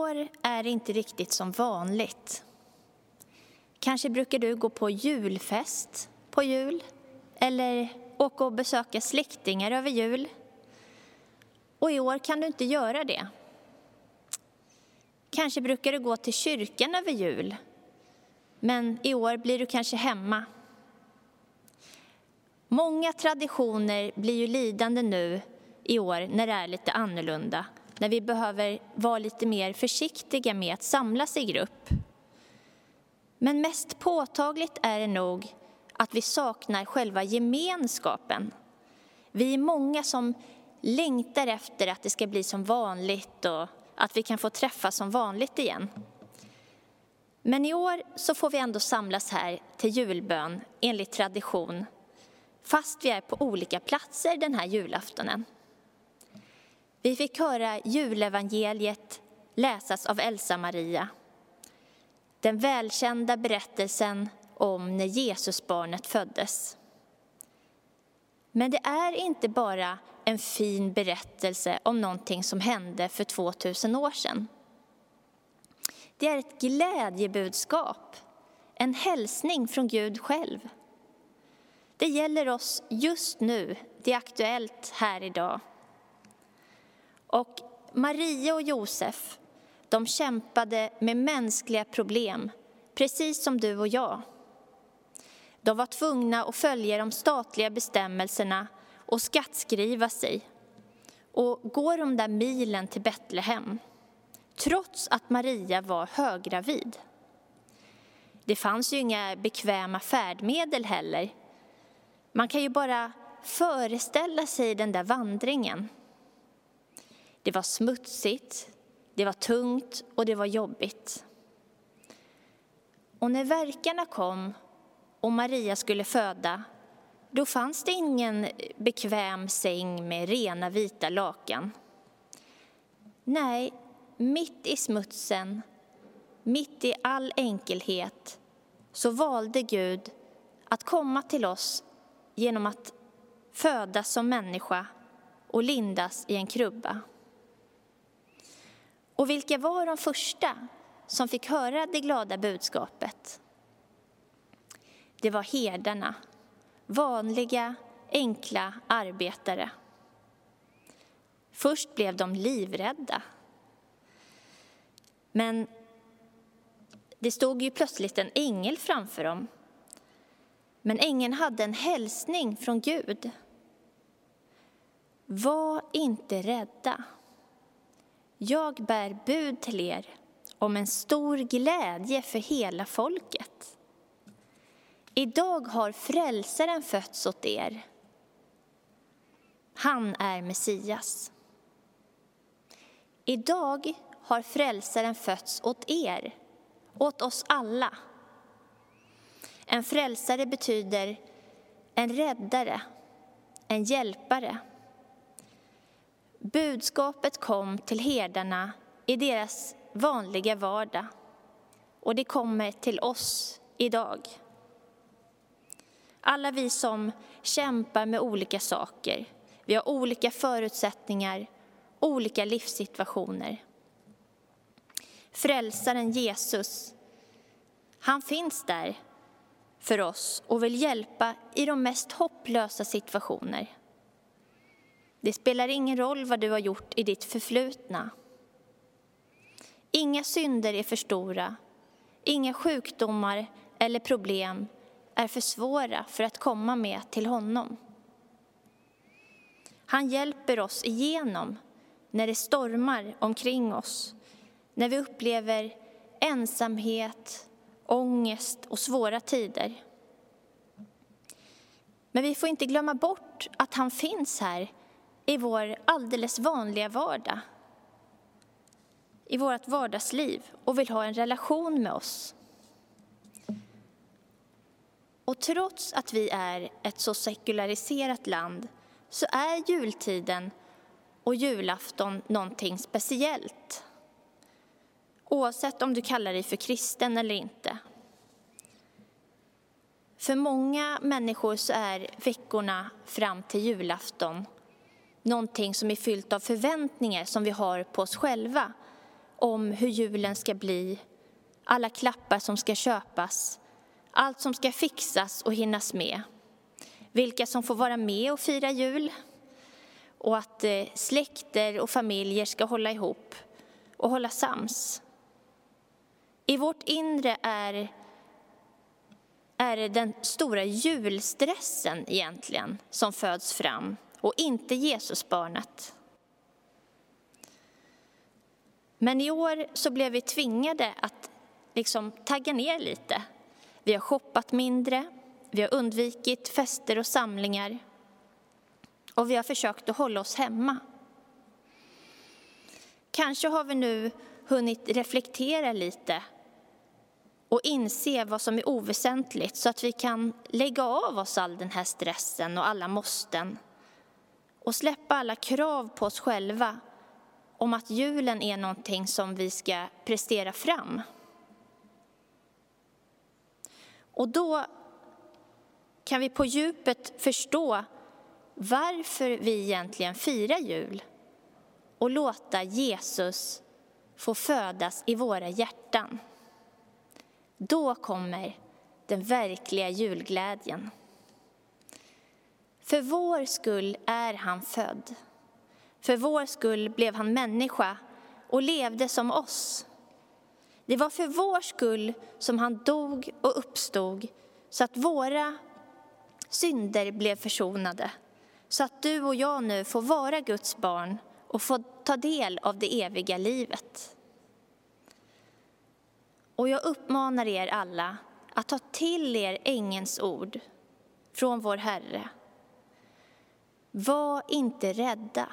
år är det inte riktigt som vanligt. Kanske brukar du gå på julfest på jul eller åka och besöka släktingar över jul. Och i år kan du inte göra det. Kanske brukar du gå till kyrkan över jul, men i år blir du kanske hemma. Många traditioner blir ju lidande nu i år när det är lite annorlunda, när vi behöver vara lite mer försiktiga med att samlas i grupp. Men mest påtagligt är det nog att vi saknar själva gemenskapen. Vi är många som längtar efter att det ska bli som vanligt och att vi kan få träffas som vanligt igen. Men i år så får vi ändå samlas här till julbön enligt tradition fast vi är på olika platser den här julaftonen. Vi fick höra julevangeliet läsas av Elsa-Maria. Den välkända berättelsen om när Jesusbarnet föddes. Men det är inte bara en fin berättelse om någonting som hände för 2000 år sedan. Det är ett glädjebudskap, en hälsning från Gud själv. Det gäller oss just nu, det är aktuellt här idag. Och Maria och Josef, de kämpade med mänskliga problem, precis som du och jag. De var tvungna att följa de statliga bestämmelserna och skattskriva sig och gå de där milen till Betlehem trots att Maria var höggravid. Det fanns ju inga bekväma färdmedel heller. Man kan ju bara föreställa sig den där vandringen. Det var smutsigt, det var tungt och det var jobbigt. Och när verkarna kom och Maria skulle föda, då fanns det ingen bekväm säng med rena vita lakan. Nej, mitt i smutsen, mitt i all enkelhet, så valde Gud att komma till oss genom att födas som människa och lindas i en krubba. Och vilka var de första som fick höra det glada budskapet? Det var herdarna, vanliga, enkla arbetare. Först blev de livrädda. Men det stod ju plötsligt en ängel framför dem. Men ängeln hade en hälsning från Gud. Var inte rädda. Jag bär bud till er om en stor glädje för hela folket. Idag har frälsaren fötts åt er. Han är Messias. Idag har frälsaren fötts åt er, åt oss alla. En frälsare betyder en räddare, en hjälpare. Budskapet kom till herdarna i deras vanliga vardag och det kommer till oss idag. Alla vi som kämpar med olika saker, vi har olika förutsättningar, olika livssituationer. Frälsaren Jesus, han finns där för oss och vill hjälpa i de mest hopplösa situationer. Det spelar ingen roll vad du har gjort i ditt förflutna. Inga synder är för stora, inga sjukdomar eller problem är för svåra för att komma med till honom. Han hjälper oss igenom när det stormar omkring oss, när vi upplever ensamhet, ångest och svåra tider. Men vi får inte glömma bort att han finns här i vår alldeles vanliga vardag, i vårt vardagsliv och vill ha en relation med oss. Och trots att vi är ett så sekulariserat land så är jultiden och julafton någonting speciellt. Oavsett om du kallar dig för kristen eller inte. För många människor så är veckorna fram till julafton någonting som är fyllt av förväntningar som vi har på oss själva om hur julen ska bli, alla klappar som ska köpas, allt som ska fixas och hinnas med, vilka som får vara med och fira jul och att eh, släkter och familjer ska hålla ihop och hålla sams. I vårt inre är, är det den stora julstressen egentligen som föds fram och inte Jesusbarnet. Men i år så blev vi tvingade att liksom tagga ner lite. Vi har shoppat mindre, vi har undvikit fester och samlingar och vi har försökt att hålla oss hemma. Kanske har vi nu hunnit reflektera lite och inse vad som är oväsentligt så att vi kan lägga av oss all den här stressen och alla måsten och släppa alla krav på oss själva om att julen är någonting som vi ska prestera fram. Och då kan vi på djupet förstå varför vi egentligen firar jul och låta Jesus få födas i våra hjärtan. Då kommer den verkliga julglädjen. För vår skull är han född. För vår skull blev han människa och levde som oss. Det var för vår skull som han dog och uppstod så att våra synder blev försonade. Så att du och jag nu får vara Guds barn och få ta del av det eviga livet. Och jag uppmanar er alla att ta till er ängens ord från vår Herre. Var inte rädda.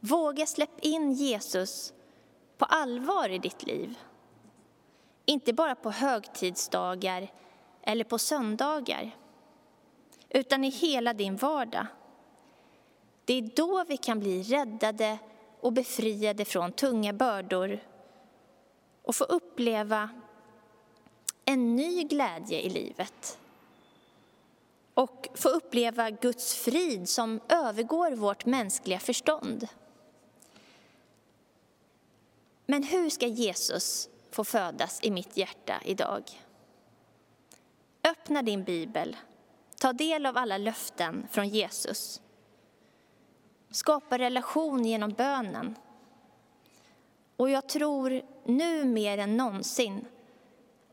Våga släpp in Jesus på allvar i ditt liv. Inte bara på högtidsdagar eller på söndagar, utan i hela din vardag. Det är då vi kan bli räddade och befriade från tunga bördor och få uppleva en ny glädje i livet och få uppleva Guds frid som övergår vårt mänskliga förstånd. Men hur ska Jesus få födas i mitt hjärta idag? Öppna din bibel, ta del av alla löften från Jesus. Skapa relation genom bönen. Och jag tror nu mer än någonsin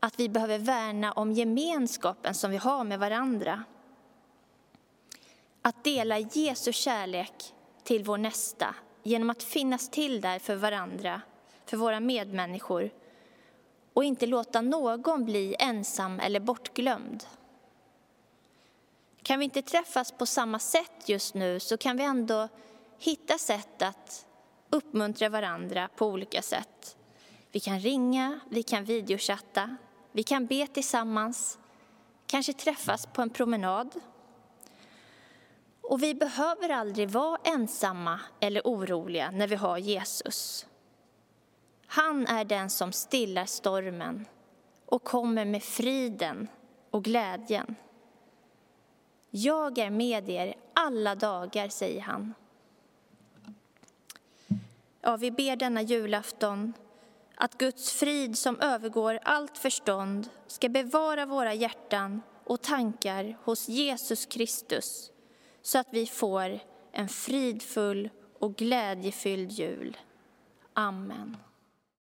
att vi behöver värna om gemenskapen som vi har med varandra. Att dela Jesu kärlek till vår nästa genom att finnas till där för varandra, för våra medmänniskor och inte låta någon bli ensam eller bortglömd. Kan vi inte träffas på samma sätt just nu så kan vi ändå hitta sätt att uppmuntra varandra på olika sätt. Vi kan ringa, vi kan videochatta, vi kan be tillsammans, kanske träffas på en promenad. Och vi behöver aldrig vara ensamma eller oroliga när vi har Jesus. Han är den som stillar stormen och kommer med friden och glädjen. Jag är med er alla dagar, säger han. Ja, vi ber denna julafton att Guds frid som övergår allt förstånd ska bevara våra hjärtan och tankar hos Jesus Kristus så att vi får en fridfull och glädjefylld jul. Amen.